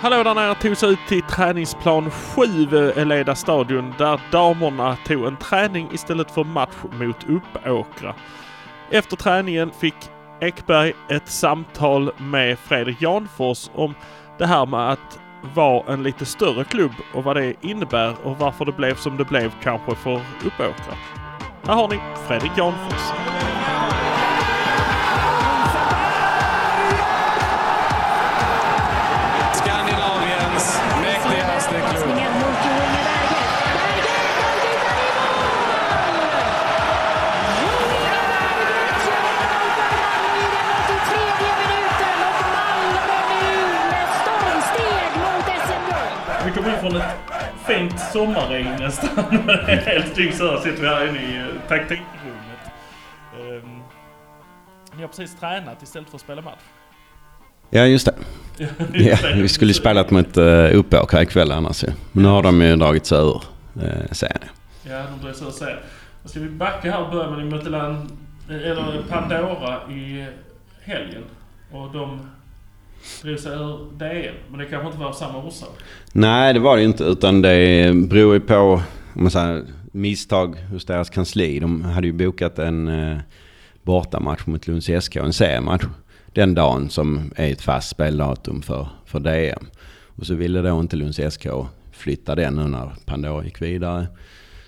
Hallå där nere tog sig ut till träningsplan 7 vid Eleda stadion där damerna tog en träning istället för match mot Uppåkra. Efter träningen fick Ekberg ett samtal med Fredrik Janfors om det här med att vara en lite större klubb och vad det innebär och varför det blev som det blev kanske för Uppåkra. Här har ni Fredrik Janfors. Sommarregn nästan. Helt stygg så här sitter vi här inne i eh, taktikrummet. Um, ni har precis tränat istället för att spela match. Ja, just det. Ja, vi skulle spelat mot uh, Uppåkra ikväll annars ju. Men nu har de ju dragit sig ur uh, serien. Ja, de drar sig ur serien. Ska vi backa här och börja med ni mötte land, eller Pandora i helgen. Och de drog sig ur DM. Men det kanske inte var av samma orsak. Nej, det var det inte. Utan det beror ju på om man säger, misstag hos deras kansli. De hade ju bokat en eh, bortamatch mot Lunds SK, en seriematch. Den dagen som är ett fast speldatum för, för DM. Och så ville då inte Lunds SK flytta den nu när Pandora gick vidare.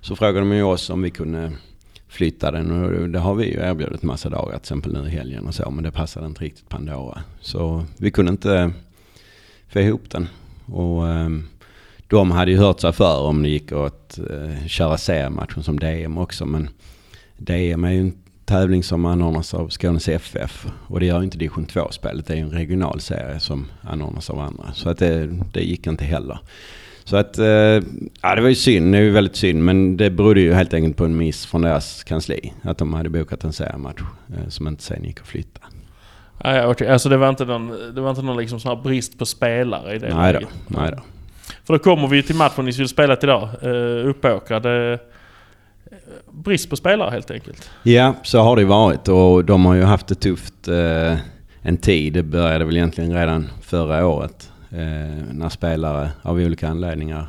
Så frågade de ju oss om vi kunde flytta den och det har vi ju erbjudit massa dagar, till exempel nu i helgen och så. Men det passade inte riktigt Pandora. Så vi kunde inte få ihop den. Och ehm, de hade ju hört sig för om det gick att eh, köra seriematchen som DM också. Men DM är ju en tävling som anordnas av Skånes FF. Och det gör ju inte division 2-spelet. Det är ju en regional serie som anordnas av andra. Så att det, det gick inte heller. Så att, uh, ja det var ju synd. Det är ju väldigt synd. Men det berodde ju helt enkelt på en miss från deras kansli. Att de hade bokat en seriematch uh, som inte sen gick att flytta. Nej, okej. Alltså det var inte någon, det var inte någon liksom sån här brist på spelare i det Nej då, nej då. För då kommer vi till matchen ni skulle spela idag. Uh, Uppåkra. Det, brist på spelare helt enkelt. Ja, så har det ju varit och de har ju haft det tufft eh, en tid. Det började väl egentligen redan förra året eh, när spelare av olika anledningar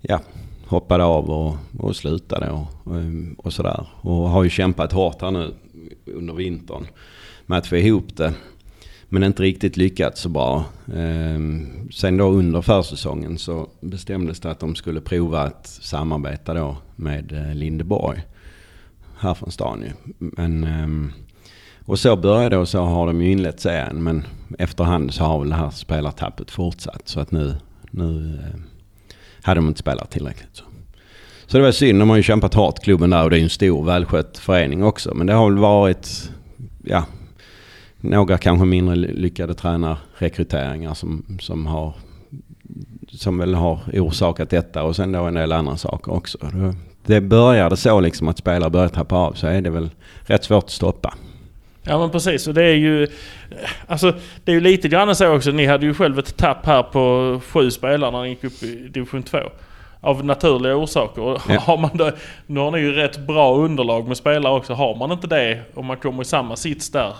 ja, hoppade av och, och slutade och, och, och sådär. Och har ju kämpat hårt här nu under vintern med att få ihop det. Men inte riktigt lyckats så bra. Eh, sen då under försäsongen så bestämdes det att de skulle prova att samarbeta då med eh, Lindeborg. Här från stan ju. Men, eh, och så började det och så har de ju inlett serien. Men efterhand så har väl det här spelartappet fortsatt. Så att nu, nu eh, hade de inte spelat tillräckligt. Så. så det var synd. De har ju kämpat hårt klubben där och det är ju en stor välskött förening också. Men det har väl varit, ja, några kanske mindre lyckade tränarrekryteringar som, som har som väl har orsakat detta och sen då en del andra saker också. Det började så liksom att spelare börjar tappa av så är det väl rätt svårt att stoppa. Ja men precis och det är ju... Alltså det är ju lite grann så också. Ni hade ju själv ett tapp här på sju spelare när ni gick upp i division 2. Av naturliga orsaker. Ja. har man då, nu har ni ju rätt bra underlag med spelare också. Har man inte det och man kommer i samma sits där.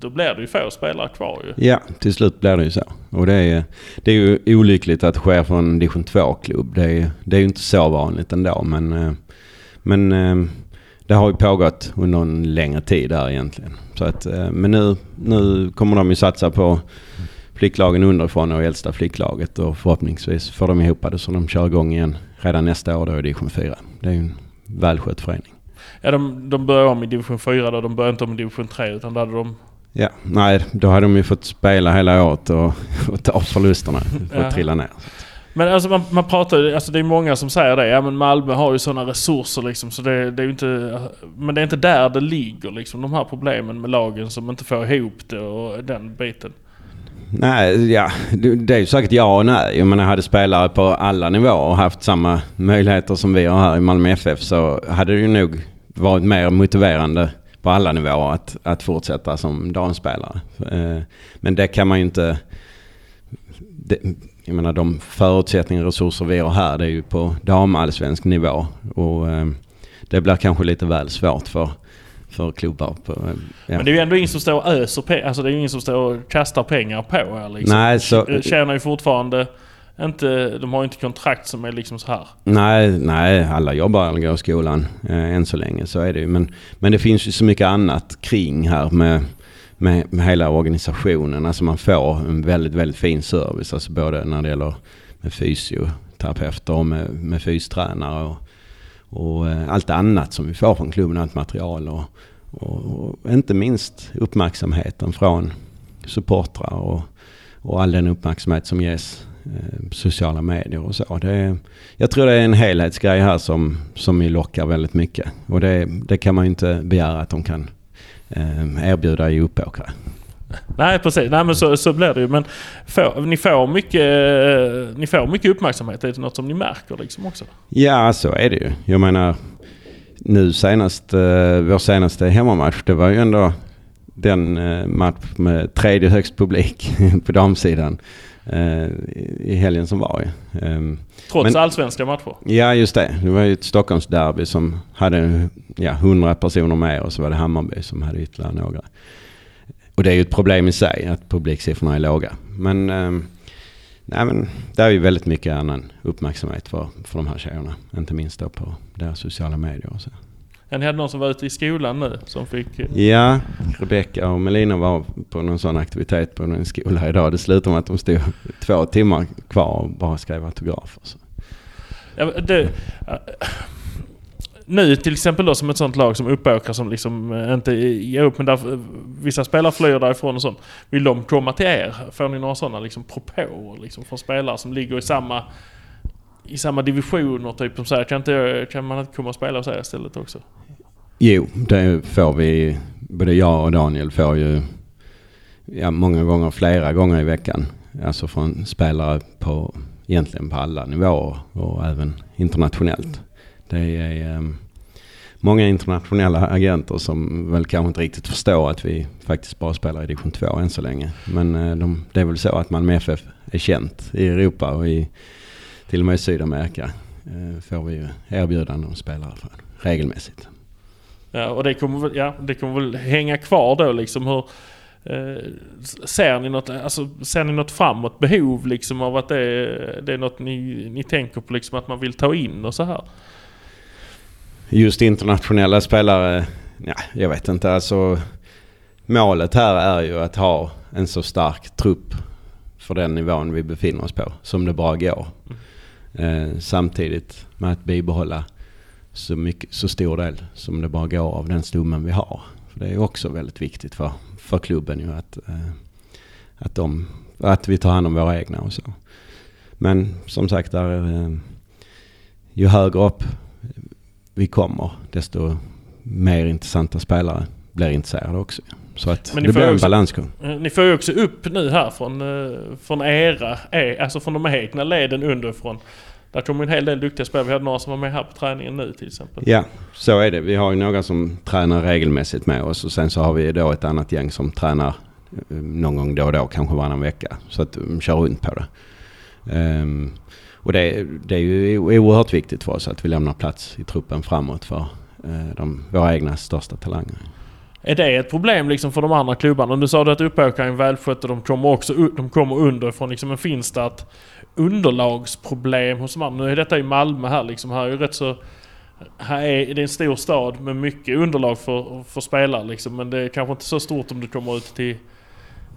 Då blir det ju få spelare kvar ju. Ja, till slut blir det ju så. Och det är, det är ju olyckligt att det sker från en division 2-klubb. Det är, det är ju inte så vanligt ändå. Men, eh, men eh, det har ju pågått under en längre tid där egentligen. Så att, eh, men nu, nu kommer de ju satsa på flicklagen underifrån och äldsta flicklaget. Och förhoppningsvis får de ihop det så de kör igång igen redan nästa år då i division 4. Det är ju en välskött förening. Ja de, de börjar om i division 4 då. De börjar inte om i division 3 utan då hade de... Ja, nej, då hade de ju fått spela hela året och, och ta förlusterna för Ja. trilla ner. Men alltså man, man pratar ju, alltså det är många som säger det. Ja men Malmö har ju sådana resurser liksom så det, det är ju inte... Men det är inte där det ligger liksom de här problemen med lagen som inte får ihop det och den biten. Nej, ja, det är ju säkert ja och nej. Jag menar, hade spelare på alla nivåer och haft samma möjligheter som vi har här i Malmö FF så hade det ju nog varit mer motiverande på alla nivåer att, att fortsätta som damspelare. Eh, men det kan man ju inte... Det, jag menar de förutsättningar och resurser vi har här det är ju på damallsvensk nivå. Och eh, det blir kanske lite väl svårt för, för klubbar. På, ja. Men det är ju ändå ingen som står och öser pengar. Alltså det är ingen som står och kastar pengar på er liksom. Nej, så- De Tjänar ju fortfarande inte... De har ju inte kontrakt som är liksom så här. Nej, nej, alla jobbar eller går i skolan eh, än så länge. Så är det ju. Men, men det finns ju så mycket annat kring här med, med, med hela organisationen. Alltså man får en väldigt, väldigt fin service. Alltså både när det gäller med fysioterapeuter och med, med fystränare och, och eh, allt annat som vi får från klubben, allt material och, och, och inte minst uppmärksamheten från supportrar och, och all den uppmärksamhet som ges eh, på sociala medier och så. Det är, jag tror det är en helhetsgrej här som, som lockar väldigt mycket. Och det, det kan man ju inte begära att de kan erbjuda i Uppåkra. Nej precis, nej men så, så blir det ju. Men får, ni, får mycket, eh, ni får mycket uppmärksamhet. Är det något som ni märker liksom också? Ja, så är det ju. Jag menar, nu senast, eh, vår senaste hemmamatch, det var ju ändå den eh, match med tredje högst publik på damsidan i i helgen som var. Ehm, Trots Men- allsvenska matcher. Ja, just det. Det var ju ett Stockholmsderby som hade ja, 100 personer med och så var det Hammarby som hade ytterligare några. Och det är ju ett problem i sig att publiksiffrorna är låga. Men, ehm, nej, men det är ju väldigt mycket annan uppmärksamhet för, för de här tjejerna. Inte minst då på deras sociala medier och så. Ni hade någon som var ute i skolan nu som fick... eh, Ja, Rebecka och Melina var på någon sån aktivitet på en skola idag. Det slutade med att de stod två timmar kvar och bara skrev autografer. Så. Ja, det, äh, nu till exempel då som ett sånt lag som Uppåkra som liksom eh, inte ger upp men där, eh, vissa spelare flyr därifrån och sånt. Vill de komma till er? Får ni några sådana liksom propåer liksom från spelare som ligger i samma i samma divisioner typ som säger kan, inte, kan man inte komma och spela hos er istället också? Jo, det får vi. Både jag och Daniel får ju ja, många gånger, flera gånger i veckan. Alltså från spelare på egentligen på alla nivåer och även internationellt. Det är ehm, många internationella agenter som väl kanske inte riktigt förstår att vi faktiskt bara spelar i division 2 än så länge. Men eh, de, det är väl så att Malmö FF är känt i Europa och i, till och med i Sydamerika eh, får vi ju erbjudanden om spelare från regelmässigt. Ja, och det kommer, väl, ja, det kommer väl hänga kvar då liksom hur... Eh, ser, ni något, alltså, ser ni något framåt behov liksom av att det, är- det är något ni, ni tänker på liksom att man vill ta in och så här? Just internationella spelare, ja, jag vet inte. Alltså, målet här är ju att ha en så stark trupp för den nivån vi befinner oss på som det bara går. Eh, samtidigt med att bibehålla så, mycket, så stor del som det bara går av den stommen vi har. För det är också väldigt viktigt för, för klubben ju att, eh, att, de, att vi tar hand om våra egna och så. Men som sagt, där, eh, ju högre upp vi kommer, desto mer intressanta spelare blir intresserade också. Så att det blir en också- balansgång. Eh, Ni får ju också upp nu här från, eh, från era, eh, alltså från de egna leden underifrån. Där kommer en hel del duktiga spelare. Vi hade några som var med här på träningen nu till exempel. Ja, så är det. Vi har ju några som tränar regelmässigt med oss och sen så har vi då ett annat gäng som tränar någon gång då och då, kanske varannan vecka. Så att de kör runt på det. Ehm, och det, det är ju oerhört viktigt för oss att vi lämnar plats i truppen framåt för de, våra egna största talanger. Är det ett problem liksom för de andra klubbarna? Nu sa du att Uppåkra är en välskött och de kommer också de kommer underifrån. Liksom, men finns det ett underlagsproblem hos de andra? Nu är detta i Malmö här liksom. Här är ju rätt så... Här är det är en stor stad med mycket underlag för, för spelare liksom. Men det är kanske inte så stort om du kommer ut till...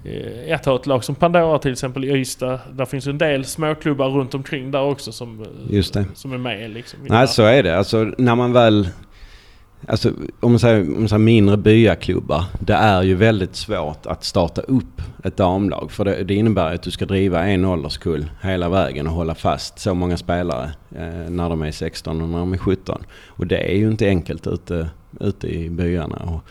eh, Ett har ett lag som Pandora till exempel i Ystad. Där finns ju en del småklubbar runt omkring där också som, eh, som är med liksom. Nej, så är det. Alltså när man väl... Alltså om man säger, om man säger mindre byaklubbar. Det är ju väldigt svårt att starta upp ett damlag. För det, det innebär att du ska driva en ålderskull hela vägen och hålla fast så många spelare eh, när de är 16 och när de är 17. Och det är ju inte enkelt ute, ute i byarna. Och,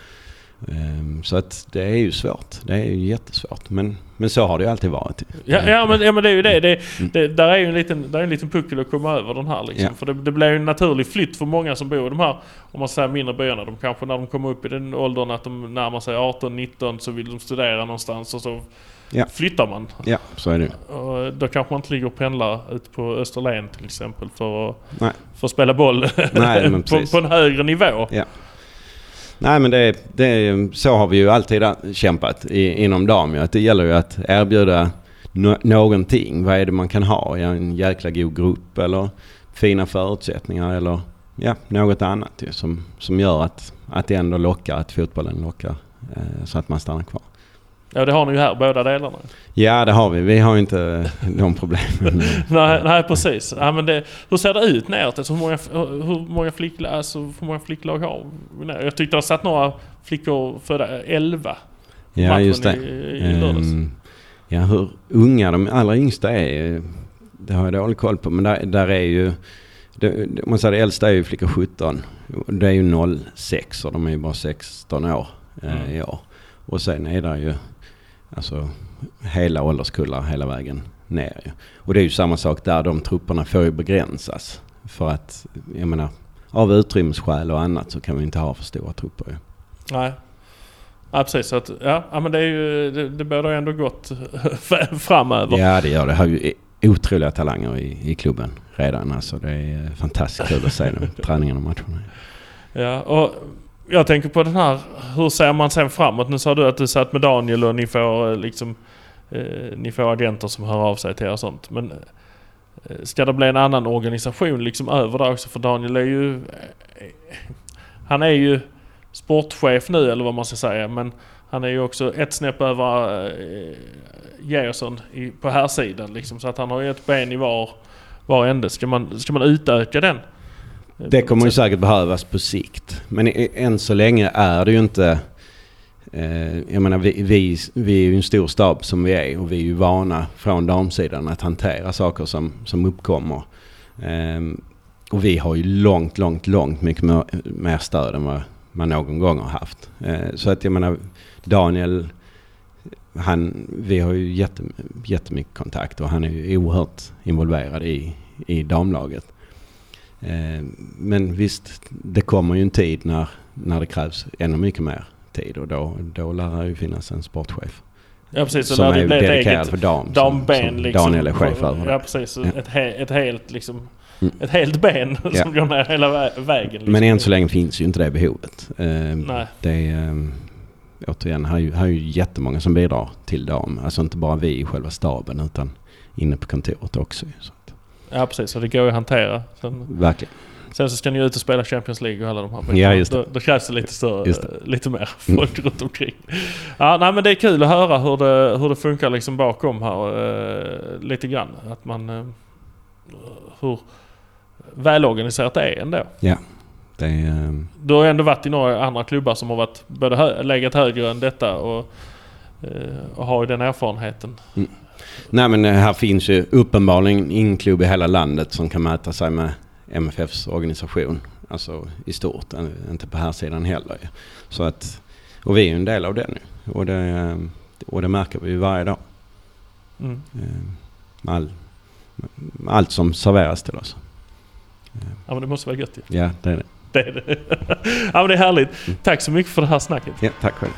så att det är ju svårt. Det är ju jättesvårt. Men, men så har det ju alltid varit. Ja, ja, men, ja men det är ju det. det, Mm. det där är ju en liten, där är en liten puckel att komma över den här liksom. Ja. För det, det blir ju en naturlig flytt för många som bor i de här, om man säger mindre byarna. De kanske när de kommer upp i den åldern att de närmar sig 18-19 så vill de studera någonstans och så Ja. flyttar man. Ja, så är det. Och då kanske man inte ligger och pendlar ut på Österlen till exempel för att, för att spela boll Nej, på, på en högre nivå. Ja. Nej men det, det, så har vi ju alltid kämpat i, inom dam ju. Att det gäller ju att erbjuda no, någonting. Vad är det man kan ha? Ja, en jäkla god grupp eller fina förutsättningar eller ja, något annat ju, som, som gör att, att det ändå lockar, att fotbollen lockar eh, så att man stannar kvar. Ja det har ni ju här, båda delarna. Ja det har vi. Vi har ju inte de problemen. nej, nej precis. Ja, men det, hur ser det ut neråt? Alltså, hur, många, hur, många flicklag, alltså, hur många flicklag har vi? Jag tyckte jag satt några flickor födda 11. Ja just det. I, i. Ehm, ja hur unga de allra yngsta är, det har jag dålig koll på. Men där, där är ju, det, man säger det äldsta är ju flickor 17. Det är ju 06 och de är ju bara 16 år eh, Mm. i år. Och sen är det ju alltså hela ålderskullar hela vägen ner. Och det är ju samma sak där, de trupperna får ju begränsas. För att, jag menar, av utrymmesskäl och annat så kan vi inte ha för stora trupper ju. Nej. Ja precis. Så att, ja, men det är ju, det, det ju ändå gott framöver. Ja det gör det. Har ju otroliga talanger i, i klubben redan. Alltså det är fantastiskt kul att se dem, träningarna och matcherna. Ja, och jag tänker på den här, hur ser man sen framåt? Nu sa du att du satt med Daniel och ni får eh, liksom, eh, ni får agenter som hör av sig till er och sånt. Men eh, ska det bli en annan organisation liksom över där också? För Daniel är ju, eh, han är ju sportchef nu eller vad man ska säga. Men han är ju också ett snäpp över eh, Gerson i, på här sidan liksom. Så att han har ju ett ben i var, var ände. Ska man, ska man utöka den? Det kommer ju säkert behövas på sikt. Men än så länge är det ju inte... Eh, jag menar vi, vi, vi är ju en stor stab som vi är och vi är ju vana från damsidan att hantera saker som, som uppkommer. Ehm, och vi har ju långt, långt, långt mycket mer, stöd än vad man någon gång har haft. Eh, så att jag menar Daniel, han, vi har ju jättemycket kontakt och han är ju oerhört involverad i, i damlaget. Eh, Men visst, det kommer ju en tid när, när det krävs ännu mycket mer tid och då, då lär det ju finnas en sportchef. Ja precis, så som när det blir ett eget för dam. damben som, som liksom. Daniel är chef över. Ja precis, Ja. Ett, he, ett helt liksom... Mm. Ett helt ben Ja. som går ner hela vä- vägen. Liksom. Men än så länge finns ju inte det behovet. Eh, Nej. Det är, eh, återigen, här är, ju, här är ju jättemånga som bidrar till dam. Alltså inte bara vi i själva staben utan inne på kontoret också. Så Ja precis, så det går ju att hantera. Sen, verkligen. sen så ska ni ut och spela Champions League och alla de här bitarna. Ja, just det. Då, då krävs det lite större, det. lite mer Mm. folk runt omkring. Ja, nej men det är kul att höra hur det, hur det funkar liksom bakom här. eh, lite grann. Att man... eh, hur välorganiserat det är ändå. Det är, eh, Du har ändå varit i några andra klubbar som har varit både hö- legat högre än detta och, eh, och har ju den erfarenheten. Nej men eh, här finns ju uppenbarligen ingen klubb i hela landet som kan mäta sig med MFFs organisation. Alltså i stort, eh, inte på här sidan heller. Så att, och vi är ju en del av den nu. Och det, eh, och det märker vi ju varje dag. Mm. All, allt som serveras till oss. Ja men det måste vara gött ju. Ja, det är det. Det är det. ja men det är härligt. Tack så mycket för det här snacket. Ja, tack själv.